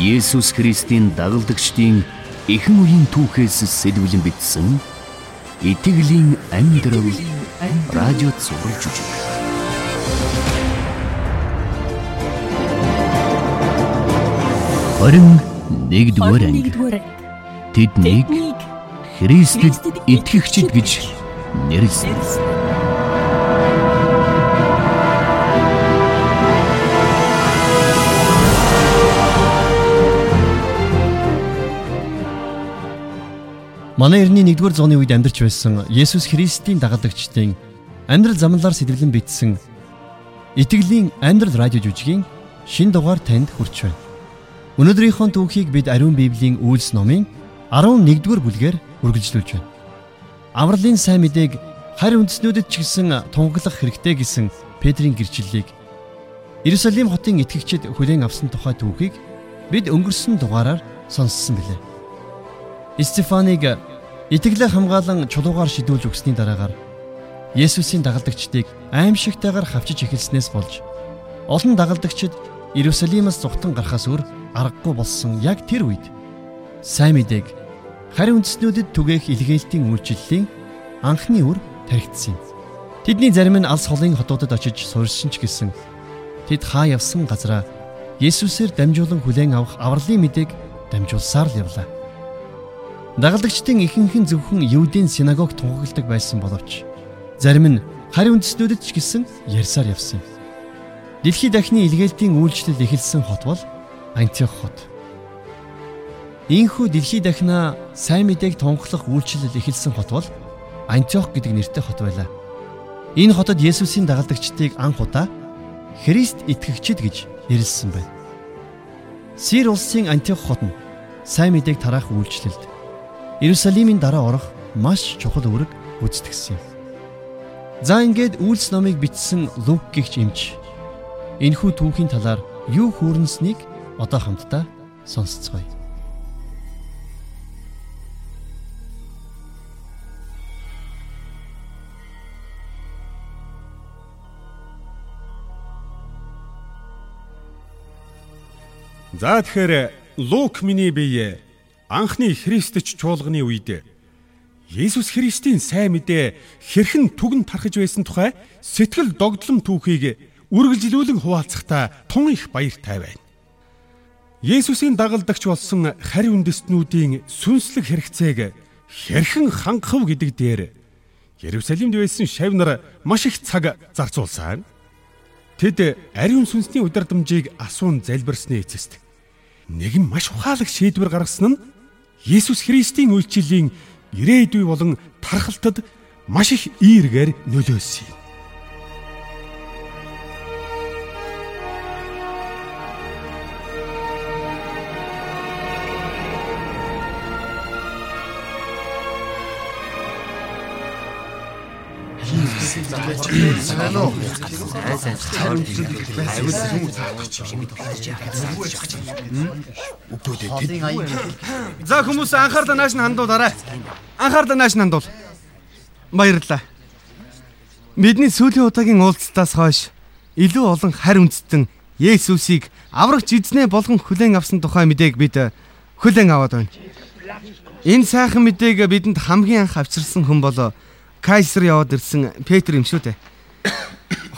Есүс Христийн дагалдагчдын эхэн үеийн түүхээс сэлбэлэн бичсэн Итгэлийн амьдрал радио цаурын жүжиг. Хорин нэгдүгээр анги. Тэднийг Христэд итгэгчид гэж нэрлсэн. Манай эртний 1-р зууны үед амьдарч байсан Есүс Христийн дагалдагчдын амьдрал замналаар сэтвэлэн бичсэн Итгэлийн амьдрал радио жүжигийн шин дугаар танд хүрч байна. Өнөөдрийнхөө түүхийг бид Ариун Библийн үйлс номын 11-р бүлгээр үргэлжлүүлж байна. Авралын сайн мэдээг харь үндэснүүдэд ч гэсэн тунгаглах хэрэгтэй гэсэн Петрийн гэрчлэлийг Иерусалим хотын итгэгчид хүлээн авсан тухай түүхийг бид өнгөрсөн дугаараар сонссон билээ. Стефаныг Итгэлээ хамгаалan чулуугаар шидүүлж өгсөний дараагаар Есүсийн дагалдагчдыг аимшигтайгаар хавчиж эхэлснээс болж олон дагалдагчид Иерусалимаас зүхтэн гарахаас өөр аргагүй болсон яг тэр үед сайн мэдээг харь үндэснүүдэд түгээх илгээлтийн үйлчлэлийн анхны үр тархицсан. Тэдний зарим нь алс холын хотуудад очиж суурьсан ч гэсэн тэд хаа явсан газараа Есүсээр дамжуулан хүлээн авах авралын мэдээг дамжуулсаар л явлаа. Дагалдагчдын ихэнх нь зөвхөн Евдийн синагог тунхагладаг байсан боловч зарим нь харь үндэстнүүдэд ч гэсэн ярьсаар явсан юм. Дэлхийд дахны илгээлтийн үйлчлэл эхэлсэн хот бол Антиох хот. Ийхүү дэлхийд дахнаа сайн мэдээг тунхлах үйлчлэл эхэлсэн хот бол Антиох гэдэг нэртэй хот байлаа. Энэ хотод Есүсийн дагалдагчдыг анх удаа Христ итгэгчид гэж нэрлсэн байна. Сир улсын Антиох хот нь сайн мэдээг тараах үйлчлэлд Иерусалимийн дараа орох маш чухал үүрэг гүйцэтгсэн юм. За ингээд үйлс номыг бичсэн Лук гихч эмч энэхүү түүхийн талаар юу хүүрнэснийг одоо хамтдаа сонсцгоё. За тэгэхээр Лук миний бие анхны Христч чуулганы үед Есүс Христийн сайн мэдээ хэрхэн түгэн тархаж байсан тухай сэтгэл догдлом түүхийг үргэлжлүүлэн хуваалцахдаа тун их баяртай байна. Есүсийн дагалдагч болсон харь үндэстнүүдийн сүнслэг хэрэгцээг хэрхэн хангахв гэдэг дээр Ерүсалимд байсан шавь нар маш их цаг зарцуулсан. Тэд ариун сүнсний удирдамжийг асуун залбирсны эцэст нэгэн маш ухаалаг шийдвэр гаргасан нь Есүс Христийн үйлчлэлийн ирээдүй болон тархалтад маш их ийргээр нөлөөсөн юм. Сайн уу? Сайн сайн. Аюул юм уу? За хүмүүс анхаарлаа нааш нь хандуулаарай. Анхаарлаа нааш нь хандуул. Баярлалаа. Бидний сүүлийн удаагийн уулзтаас хойш илүү олон харь үндэстэн Есүсийг аврагч эзнээ болгон хүлээн авсан тухай мэдээг бид хүлээн аваад байна. Энэ сайхан мэдээг бидэнд хамгийн анх авчирсан хүн бол Кайсер яваад ирсэн Петр юм шүү дээ.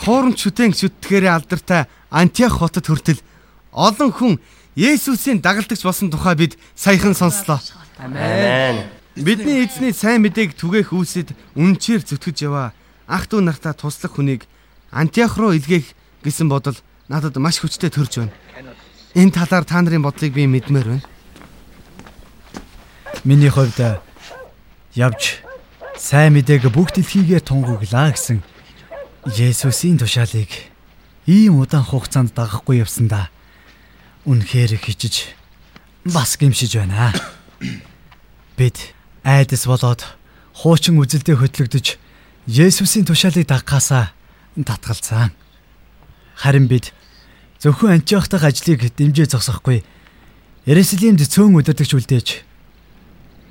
Хоорон шүтэн шүтгэхээрээ алдартай Антиох хотод хүртэл олон хүн Есүсийн дагалдагч болсон тухай бид саяхан сонслоо. Амен. Бидний эзний сайн мэдээг түгээх үүсэд үнчээр зүтгэж яваа ах トゥ нартаа туслах хүнийг Антиох руу илгээх гэсэн бодол надад маш хүчтэй төрж байна. Энэ талаар та нарын бодлыг би мэдмээр байна. Миний хувьд явж сайн мэдээг бүх дэлхийгээ тунгаглаа гэсэн Есүсийн тушаалыг ийм удаан хугацаанд дагахгүй явсандаа үнэхээр хичиж бас гимшиж байна. Бид айдас болоод хуучин үзэлдээ хөтлөгдөж Есүсийн тушаалыг дагахаасаа татгалцсан. Харин бид зөвхөн Антиох дахь ажлыг дэмжиж зогсохгүй Ерөслимд цөөн удирдахч үлдээж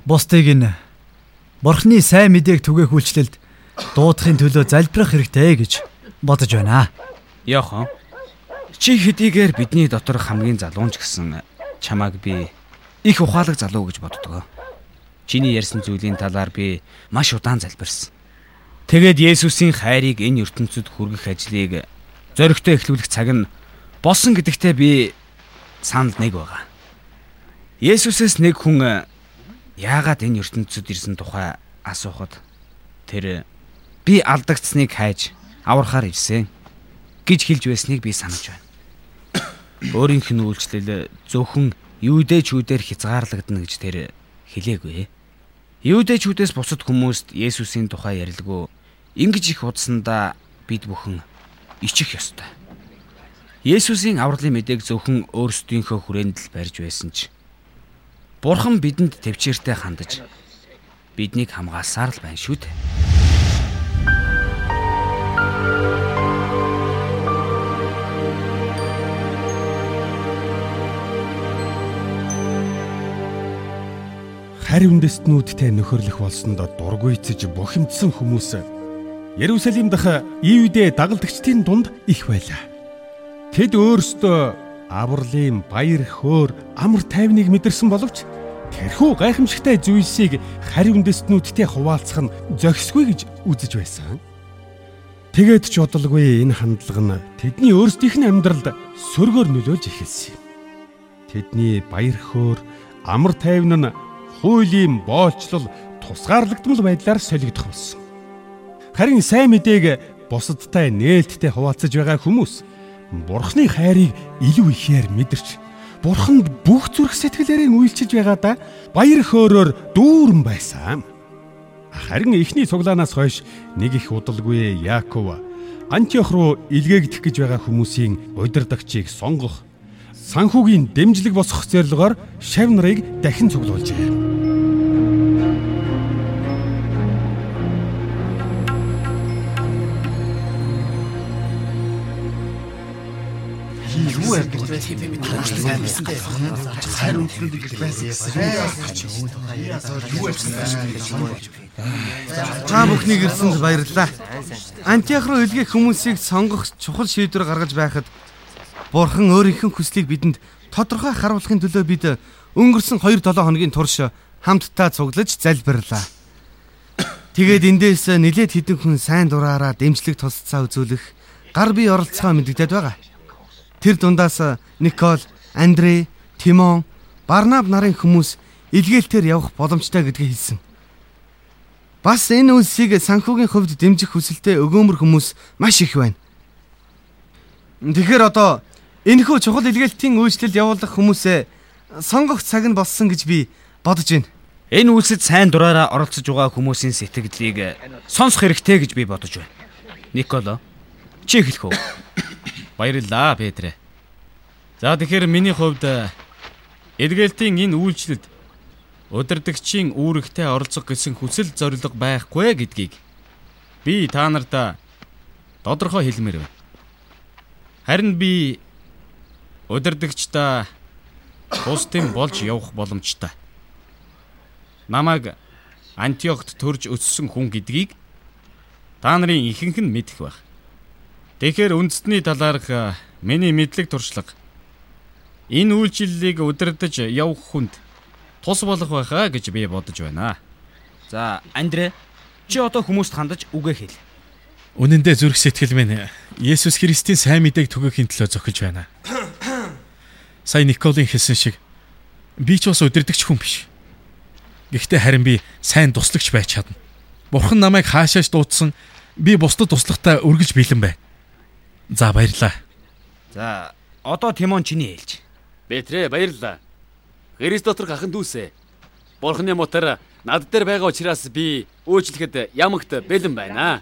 бусдыг нь Бурхны сайн мэдээг түгээх үйлчлэлд дуудахын төлөө залбирах хэрэгтэй гэж бодож байна. Яахан чи хэдийгээр бидний дотор хамгийн залуунч гэсэн чамааг би их ухаалаг залуу гэж боддог. Чиний ярьсан зүйлийн талаар би маш удаан залбирсан. Тэгээд Есүсийн хайрыг энэ ертөнцид хүргэх ажлыг зоригтой эхлүүлэх цаг нь болсон гэдэгтээ би санал нэг байгаа. Есүсээс нэг хүн яагаад энэ ертөнцид ирсэн тухай асуухад тэр би алдагдсныг хайж аврахаар ирсэн гэж хэлж байсныг би санаж байна. Өөрийнх нь үйлчлэл зөвхөн юудэчүүдээр хязгаарлагдана гэж тэр хэлээгүй. Юудэчүүдээс бусад хүмүүст Есүсийн тухай ярилгүй ингэж их удсандаа бид бүхэн ичих ёстой. Есүсийн авралын мэдээг зөвхөн өөрсдийнхөө хүрээнд л барьж байсан ч Бурхан бидэнд төвчээртэй хандаж биднийг хамгаалсаар л байна шүү дээ. харь үндэстнүүдтэй нөхөрлөх болсонд дургуйцэж бухимдсан хүмүүс Ярусалим дахь Иудэ дагалдагчдын дунд их байлаа. Тэд өөрсдөө авралын баяр хөөр амар тайвныг мэдэрсэн боловч тэрхүү гайхамшигтай зүйлсийг харь үндэстнүүдтэй хуваалцах нь зохисгүй гэж үзэж байсан. Тэгээд ч бодолгүй энэ хандлага нь тэдний өөрсдийнх нь амьдралд сөргөөр нөлөөлж эхэлсэн юм. Тэдний баяр хөөр амар тайван нь хуулийн боолчлол тусгаарлагдмал байдлаар солигдох болсон. Харин сайн мэдээг бусадтай нээлттэй хуваалцаж байгаа хүмүүс Бурхны хайрыг илүү ихээр мэдэрч Бурханд бүх зүрх сэтгэлээрээ үйлчилж байгаадаа баяр хөөрөөр дүүрэн байсан. Харин эхний цуглаанаас хойш нэг их удалгүй Яаков Антиох руу илгээгдэх гэж байгаа хүмүүсийн удирдагчийг сонгох санхүүгийн дэмжлэг босгох зорилгоор шав нарыг дахин цуглуулжээ. Юу? Тийм ээ. Тоочлог амьдсан дээ. Хайр үндэслэл гэж байсан. Юу ярьсан бэ? Та бүхнийг ирсэнд баярлалаа. Антиох руу илгээх хүмүүсийг сонгох чухал шийдвэр гаргаж байхад Бурхан өөрийнх нь хүслийг бидэнд тодорхой харуулахын төлөө бид өнгөрсөн 2-7 хоногийн турш хамтдаа цуглаж залбирлаа. Тэгээд эндээс нилээд хідэн хүн сайн дураараа дэмжлэг тусцаа үзүүлэх гар бие оролцоо мэдэгдээд байгаа. Тэр дундаас Никол, Андрей, Тимон, Барнаб нарын хүмүүс илгээлтээр явах боломжтой гэдгийг хэлсэн. Бас энэ үлсийг санхүүгийн хувьд дэмжих хүсэлтэй өгөөмөр хүмүүс маш их байна. Тэгэхээр одоо энэхүү чухал илгээлтийн үйлчлэл явуулах хүмүүсээ сонгох цаг нь болсон гэж би бодож байна. Энэ үйлсэд сайн дураараа оролцож байгаа хүмүүсийн сэтгэлдлийг сонсох хэрэгтэй гэж би бодож байна. Николо, чи хэлэх үү? Баярлалаа, Петрэ. За тэгэхээр миний хувьд эргээлтийн энэ үйлчлэлд удирдагчийн үүрэгтэй оролцох гэсэн хүсэл зорилго байхгүй гэдгийг би та нарт тодорхой хэлмээр байна. Харин би удирдагчдаа бусдын болж явах боломжтой. Намайг Антиохт төрж өссөн хүн гэдгийг та нарын ихэнх нь мэдэх байх. Тэгэхээр үндэсний талаарх миний мэдлэг туршлага энэ үйлчлэлийг удирдах явах хүнд тус болох байхаа гэж би бодож байна. За, Андре, чи одоо хүмүүст хандаж үгээ хэл. Үнэн дээр зүрх сэтгэл минь Есүс Христийн сайн мэдээг түгээхийн төлөө зохиж байна. Сайн Николын хэлсэн шиг би ч бас удирдахч хүн биш. Гэхдээ харин би сайн туслагч байж чадна. Бурхан намайг хаашааш дуудсан би бусдад туслахтаа өргөж бэлэн бай. За баярлаа. За одоо Тимон чиний ээлж. Бэтрэ баярлаа. Христ дотор хахан дүүсээ. Бурхны мотор над дээр байгаа учраас би үйлчлэхэд ямагт бэлэн байна.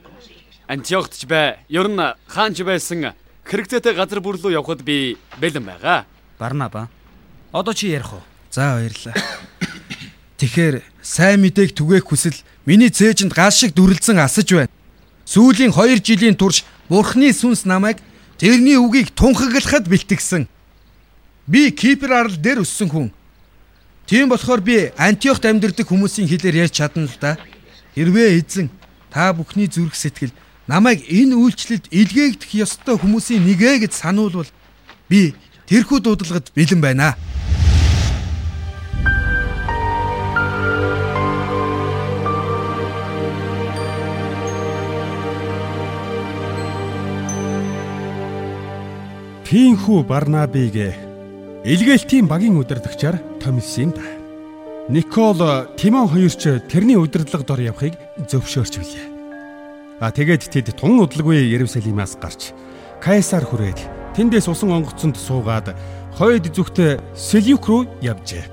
Антиохт ч бай, ер нь хаанч байсан хэрэгцээтэй газар бүр рүү явхад би бэлэн байгаа. Барнаба. Одоо чи ярих уу? За баярлаа. Тэгэхээр сайн мэдээг түгээх хүсэл миний цээжинд гал шиг дүрлцэн асаж байна. Сүүлийн 2 жилийн турш Бурхны сүнс намайг тэрний үгийг тунхаглахад бэлтгэсэн. Би Кипр арал дээр өссөн хүн. Тийм болохоор би Антиохт амьдардаг хүмүүсийн хэлээр ярьж чадна л да. Хэрвээ эзэн та бүхний зүрх сэтгэл намайг энэ үйлчлэлд илгээгдэх ёстой хүмүүсийн нэгэ гэж сануулвал би тэрхүү дуудлагад бэлэн байна. Тийхүү Барнабыг Илгээлтийн багийн удирдагчаар томилсон юм да. Никол Тимон хоёр ч тэрний удирдлага дор явахыг зөвшөөрч билээ. А тэгээд тэд тун удалгүй Ерүсалимаас гарч Кайсар хүрээд тэндээс усан онгоцонд суугаад хойд зүгт Селюк руу явжээ.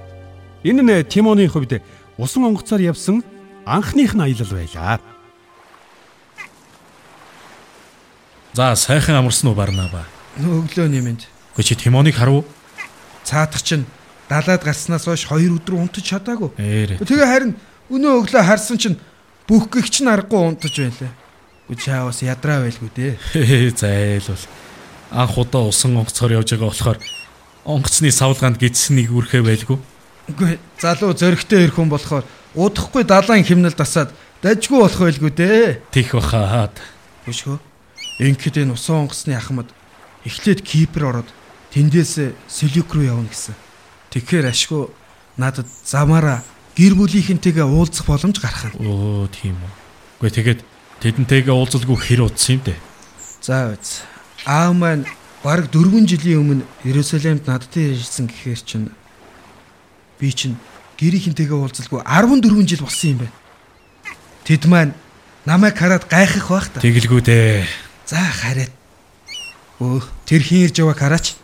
Энэ нь Тимоны хувьд усан онгоцоор явсан анхных нь аялал байлаа. За сайхан амарсан уу Барнаба? Өглөө нэмэнд. Гэхдээ чи Тимоныг харав? Цаатах чинь далаад гарснаас хойш 2 өдөр унтаж чадаагүй. Тэгээ харин өнөө өглөө харсан чинь бүх гихч нь аргагүй унтаж байлаа. Үгүй чаавас ядраа байлгүй дээ. Зайлвал анх удаа усан онгоцоор явж байгаа болохоор онгоцны савлгаанд гидсэн нэг үрхэ байлгүй. Үгүй залуу зөрөгтэй ирэх хүн болохоор удахгүй далайн химнэл дасаад дажгүй болох байлгүй дээ. Тих бахаад. Бүшгөө. Ингээд энэ усан онгоцны ахмад эхлээд Кипр ороод тэндээс Селюк руу явна гэсэн. Тэгэхээр ашгүй надад замаараа гэр бүлийнхэнтэйгээ уулзах боломж гарах нь. Өө тийм үү. Гэхдээ тэгээд тэдэнтэйгээ уулзалгүй хэр удсан юм бэ? За үз. Аав маань бараг 4 жилийн өмнө Иерусалимд надтай ирсэн гэхээр чинь би чинь гэрийнхэнтэйгээ уулзалгүй 14 жил болсон юм байна. Тэд маань намайг хараад гайхах байх та. Тэгэлгүй дээ. За хараад. Өө тэр хин ирж яваа хараач.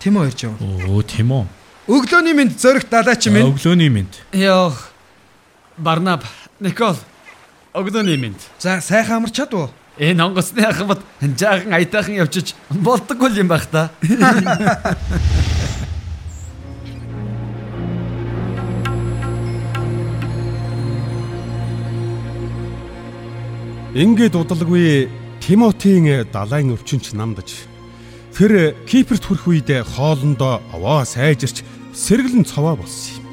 Тимо ирж яваа. Өө Тимо. Өглөөний минь зөрөх далаач минь. Өглөөний минь. Яах. Барнаб, Никол. Өглөөний минь. За сайхан амарч чадв уу? Энэ онгоцны ахмад жаахан аятайхан явчиж болдоггүй юм байх та. Ингээд удалгүй Тимотийн далайн өвчнч намдаж тэр Киперт хүрэх үед хоолндоо овоо сайжирч сэргэлэн цовоо болсон юм.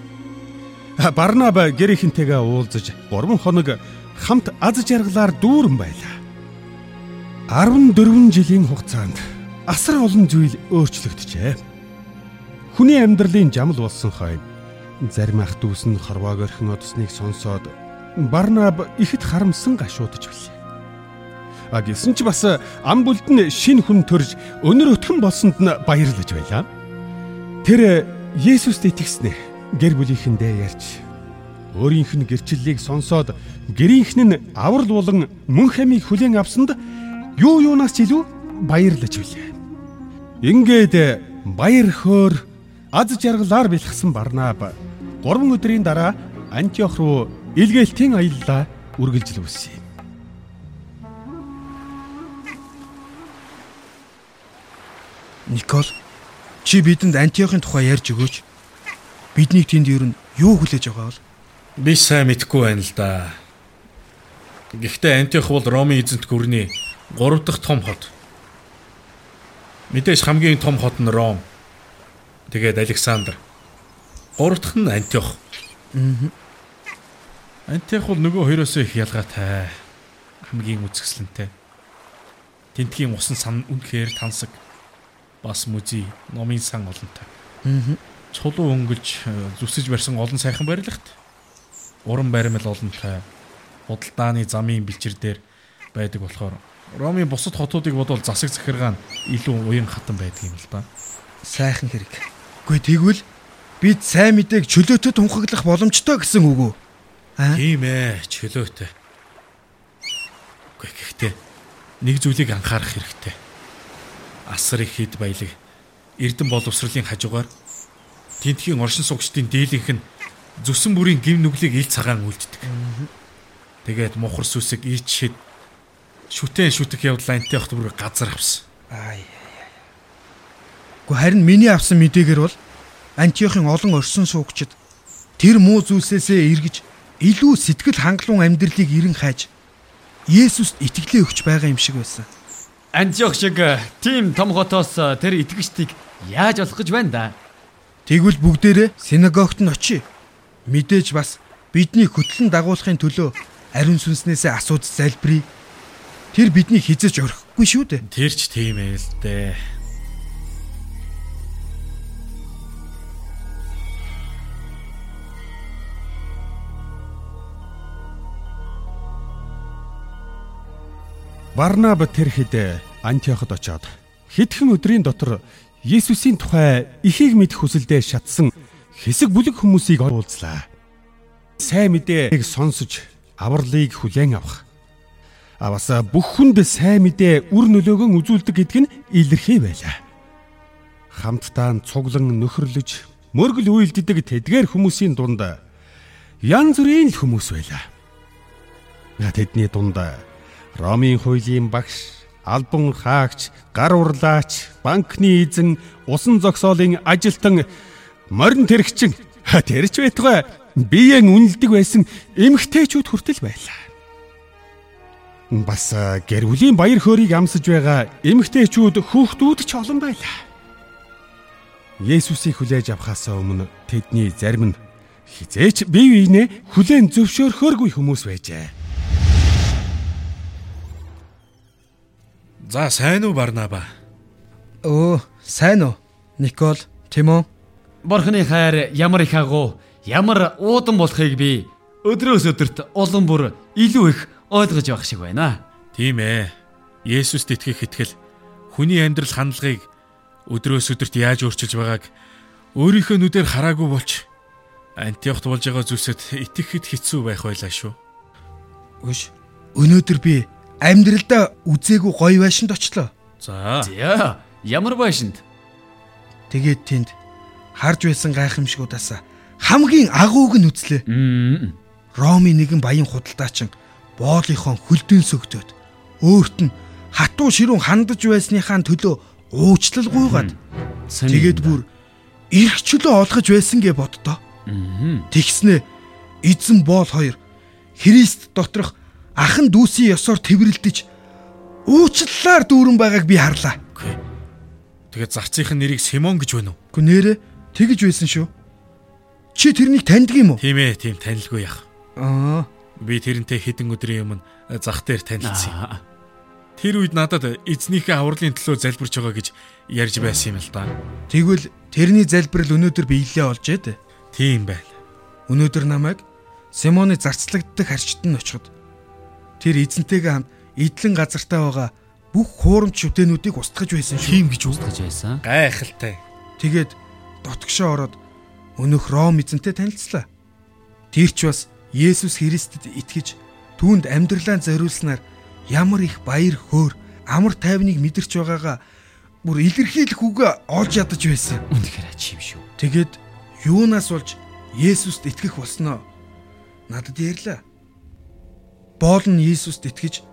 Барнаба гэрийнхэнтэйгээ уулзаж 3 хоног хамт аз жаргалаар дүүрэн байлаа. 14 жилийн хугацаанд асар олон зүйл өөрчлөгдөжээ. Хүний амьдралын жамал болсон хойно зарим ах дүүс нь хорвоог орхин одсныг сонсоод Барнаб ихэд харамсан гашуудж билээ. А гисэн ч бас ам бүлд нь шин хүн төрж өнөр өтгөн болсонд нь баярлаж байлаа. Тэр Есүст итгэснэ гэр бүлийнхэндээ ярьж өөрийнх нь гэрчлэлийг сонсоод гэрийнхэн нь аврал болон мөн хамийг хүлээн авсанд юу юунаас ч илүү баярлаж билээ. Ингээд баяр хөөр аз жаргалаар бэлгсэн Барнаб 3 өдрийн дараа Антиох руу илгээлтийн аяллаа үргэлжлүүлсэн Никол чи бидэнд Антиохын тухай ярьж өгөөч. Биднийг тэнд ер нь юу хүлээж байгаа бол? Би сайн мэдэхгүй байна л да. Гэхдээ Антиох бол Ромын эзэнт гүрний 3 дахь том хот. Мэдээж хамгийн том хот нь Ром. Тэгээд Александр. 3 дахь нь Антиох. Аа. Антиох бол нөгөө хоёроос их ялгаатай. Хамгийн үзэсгэлэнтэй. Тэнтгийн усан сан үнэхээр тансаг. Бас музей, номын сан олонтой. Аа. Чулуу өнгөлж зүсэж барьсан олон сайхан барилгат. Уран баримл олонтой. Худалдааны замын бэлчээр дээр байдаг болохоор Ромын бусад хотуудыг бодвол засаг захиргаа нь илүү уян хатан байдаг юм л да. Сайхан хэрэг. Гүй тэгвэл бид сайн мэдээг чөлөөтэй тунхаглах боломжтой гэсэн үг үү? Аа? Тийм ээ, чөлөөтэй. Гэхдээ гэхдээ нэг зүйлийг анхаарах хэрэгтэй. Асар их хэд баялаг Эрдэн боловсролын хажуугаар тентхийн оршин суугчдын дийлэнх нь зүсэн бүрийн гим нүглийг ил цагаан үлддэг. Тэгээд мухар сүсэг ичхэд шүтэн шүтэх явдал антиохт бүр газар авсан. Ай. Гэхдээ харин миний авсан мэдээгээр бол Антиохын олон орсон суугчид тэр муу зүйлсээсээ эргэж илүү сэтгэл хангалуун амьдралыг эрен хайж Есүст итгэлээ өгч байгаа юм шиг байсан. Антиох шиг тийм том хотоос тэр итгэгчдийг яаж олох гэж байна да? Тэгвэл бүгдээрээ синагогт нь очие. Мэдээж бас бидний хөтлөн дагуулахын төлөө ариун сүнснээсээ асууж залбирая. Тэр бидний хизэж орхихгүй шүү дээ. Тэр ч тийм ээ л дээ. Барнаб тэр хэд Антиоход очоод хэдхэн өдрийн дотор Есүсийн тухай ихийг мэдэх хүсэлдээ шатсан хэсэг бүлэг хүмүүсийг уулзлаа. Сайн мэдээг сонсож авралыг хүлээн авах. А бас бүх хүнд сайн мэдээ үр нөлөөгөө үзүүлдэг гэдг нь илэрхий байлаа. Хамтдаа цуглан нөхөрлөж мөргөл үйлддэг тэдгээр хүмүүсийн дунд янз бүрийн л хүмүүс байлаа. Тэдний дунд Ромын хуулийн багш, албан хаагч, гар урлаач, банкны эзэн, усан зогсоолын ажилтан, морин тэрэгчин тэрч байтугай биеэн үнэлдэг байсан эмгтээчүүд хүртэл байлаа. Бас гэр бүлийн баяр хөөргийг амсаж байгаа эмгтээчүүд хүүхдүүд ч олон байлаа. Есүсийг хүлээж авахаас өмнө тэдний зарим нь хизээч бие биенээ хүлээн зөвшөөрөхөөргүй хүмүүс байжээ. За сайн уу Барнаба? Өө, сайн уу? Никол, Тимон. Бурхны хайр ямар их агуу, ямар уудан болохыг би өдрөөс өдөрт улам бүр илүү их ойлгож явах шиг байна. Тийм ээ. Есүст итгэх итгэл хүний амьдрал хандлагыг өдрөөс өдөрт яаж өөрчилж байгааг өөрийнхөө нүдээр хараагүй болч Антиохт болж байгаа зүйлсэд итгэхэд хэцүү байх байлаа шүү. Үш. Өнөөдөр би амьдралдаа үзээгүй гоё байшинд очлоо. За. Ямар байшинд? Тэгээд тэнд харж байсан гайхамшгуудаас хамгийн агууг нь үзлээ. Ромын нэгэн баян худалдаачин боолынхон хөлдөн сөгдөөд өөрт нь хатуу ширүүн хандаж байсныхаа төлөө уучлал гуйгаад тэгээд бүр эрх чөлөө олгож байсан гэ боддоо. Тэгснэ эзэн боол хоёр Христ доторх ахан дүүсийн ёсоор тэрвэрлдэж уучлалаар дүүрэн байгааг би харлаа. Тэгээд зарцынхын нэрийг Симон гэж байна уу? Гү нэрэ тэгж байсан шүү. Чи тэрнийг таньдаг юм уу? Тийм ээ, тийм танилгүй яах. Аа, Би тэрнтэй хэдэн өдрийн өмнө зах дээр танилцсан юм. Тэр үед надад эзнийхээ авралын төлөө залбирч байгаа гэж ярьж байсан юм л да. тэгвэл тэрний залбирал өнөөдөр биелээ олж ээд. Тийм байна. Өнөөдөр намайг Симоны зарцлагддаг харчт нь очиход тэр эзэнтэйгээ хамт идэлэн газартаа байгаа бүх хуурамч шүтэнүүдийг устгаж байсан шүү. Тийм гэж гэж байсан. Гайхалтай. Тэгээд дотгошоо ороод өнөх Ром эзэнтэй танилцлаа. Тэр ч бас Есүс Христэд итгэж түүнд амьдралаа зориулснаар ямар их баяр хөөр амар тайвныг мэдэрч байгаагаа бүр илэрхийлэх үгэ олж ядаж байсан. Үнэхээр ачим шүү. Тэгээд юунаас болж Есүст итгэх болсноо надад ярьлаа. Боол нь Есүст итгэж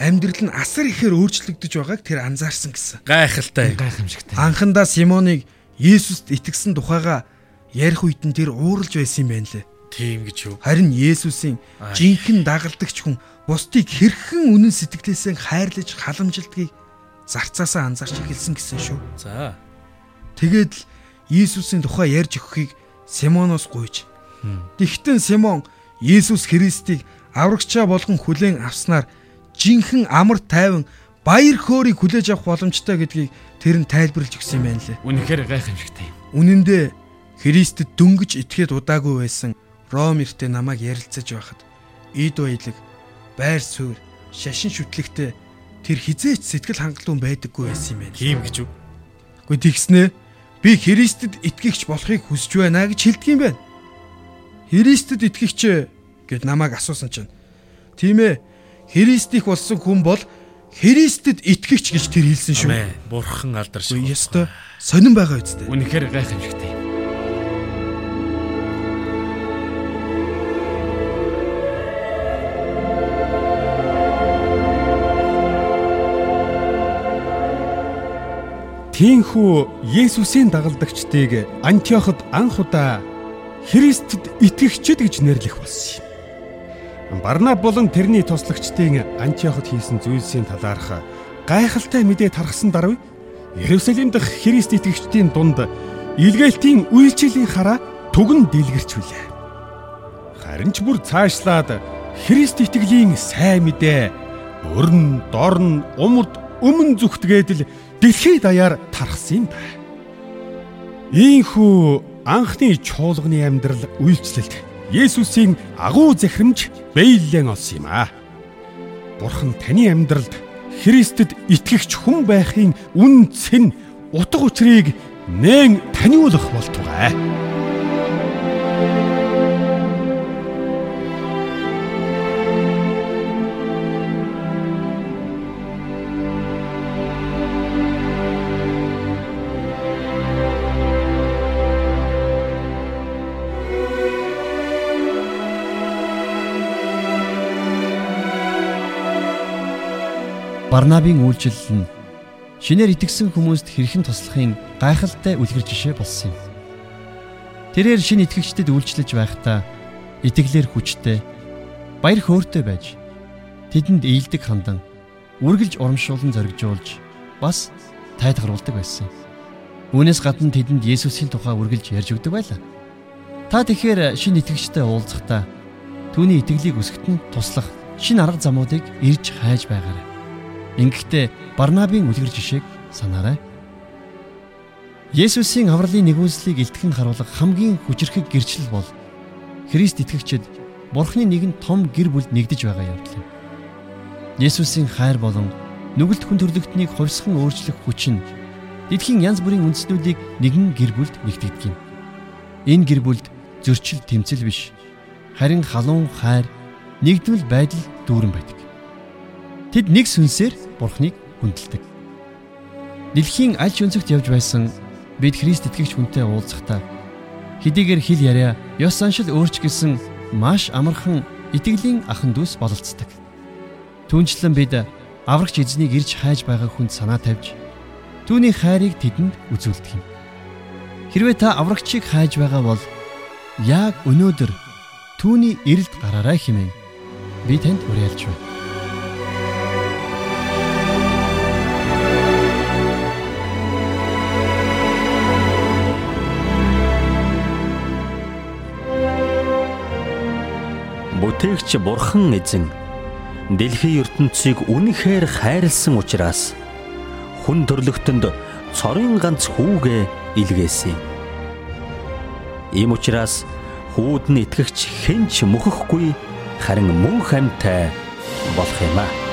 амьдрал нь асар ихээр өөрчлөгдөж байгааг тэр анзаарсан гэсэн. Гайхалтай. Гайхамшигтай. Анхандаа Симоныг Есүст итгэсэн тухайга ярих үед нь тэр ууралж байсан юм байна лээ. Тийм гэж юу? Харин Есүсийн жинхэнэ дагалдагч хүн бусдыг хэрхэн үнэн сэтгэлээсээ хайрлаж халамжилдгийг зарцаасаа анзаарч эхэлсэн гэсэн шүү. За. Тэгээд л Есүсийн тухай ярьж өгөхийг Симоноос гуйж. Тэгтэн Симон Есүс Христийг аврагчаа болгон хүлээн авснаар жинхэнэ амар тайван баяр хөөргийг хүлээж авах боломжтой гэдгийг тэр нь тайлбарлаж өгсөн юм байна лээ. Үнэхээр гайхамшигтай. Үнэн дээр Христэд дөнгөж итгээд удаагүй байсан Ром эртээ намайг ярилцаж байхад эд баялаг, байр суурь, шашин шүтлэгтэй тэр хизээч сэтгэл хангалуун байдаггүй байсан юм байна. Тийм гэж үү? Гэхдээ тэгснэ би Христэд итгэгч болохыг хүсэж байна гэж хэлдэг юм байна. Христэд итгэгч гэд намайг асуусан чинь тийм ээ Христих болсон хүн бол Христэд итгэгч гэж тэр хэлсэн шүү. Бурхан алдарш. Үгүй ёстой сонирн байгаа үсттэй. Үнэхээр гайхамшигтай. Тийхүү Есүсийн дагалдагчдыг Антиоход анх удаа Христэд итгэгчд гэж нэрлэх болсон юм. Барнаб болон тэрний туслагчдын Антиоход хийсэн зүйлсийн талаарх гайхалтай мэдээ тархсан даруй Иерусалим дахь Христ итгэгчдийн дунд илгээлтийн үйлчлэлийн хараа түгэн дэлгэрчвүлээ. Харин ч бүр цаашлаад Христ итгэлийн сайн мэдээ өрн, дорн, умард өмнө зүгтгээд л дэлхийд даяар тархсан юм байна. Ийхүү анхны чуулганы амьдрал үйлчлэлд Есүсийн агуу захирамж бэйлэн олсон юм аа. Бурхан таны амьдралд Христэд итгэгч хүн байхын үн цэн утга учирыг нээн таниулах болтугай. Барнабын үйлчлэл нь шинээр итгэсэн хүмүүст хэрхэн туслахын гайхалтай үлгэр жишээ болсон юм. Тэрээр шинэ итгэгчдэд үйлчлэж байхдаа итгэлээр хүчтэй баяр хөөртэй байж тэдэнд ээлдэг хандан үргэлж урамшуулан зоригжуулж бас тайлгаруулдаг байсан. Үүнээс гадна тэдэнд Есүсийн тухай үргэлж ярьж өгдөг байлаа. Та тэгэхээр шинэ итгэгчтэй уулзахдаа түүний итгэлийг өсгөхтэн туслах шинэ арга замуудыг ирж хайж байгаарай. Ингэхдээ Барнабын үлгэр жишээг санаарай. Есүсийн авралын нэгүслийг илтгэн харуулах хамгийн хүчрхэг гэрчлэл бол Христ итгэгчид Бурхны нэгэн том гэр бүлд нэгдэж байгаа явдал юм. Есүсийн хайр болон нүгэлт хүн төрлөختнийг хувьсган өөрчлөх хүч нь дэлхийн янз бүрийн үндэстнүүдийг нэгэн гэр бүлд нэгтгэдэг юм. Энэ гэр бүлд зөрчил тэмцэл биш харин халуун хайр нэгдвэл байдал дүүрэн байдаг. Тэд нэг сүнсээр Бурхныг хүндэлдэг. Дэлхийн аль ч өнцөгт явж байсан бид Христ итгэгч хүнтэй уулзахдаа хэдийгээр хэл яриа, ёс заншил өөрч гэсэн маш амархан итгэлийн ахан дүүс бололцдог. Түүнчлэн бид аврагч эзнийг ирж хайж байгаа хүнд санаа тавьж түүний хайрыг тэдэнд үзүүлдэг юм. Хэрвээ та аврагчийг хайж байгаа бол яг өнөөдөр түүний эрэлд гараарай хэмээн би танд уриалж байна. Бүтээгч Бурхан эзэн дэлхийн ертөнцийг үнэхээр хайрлсан учраас хүн төрлөختөнд цорын ганц хүүгээ илгээсэн. Ийм учраас хүүд нь итгэгч хэн ч мөхөхгүй харин мөн хамтай болох юм аа.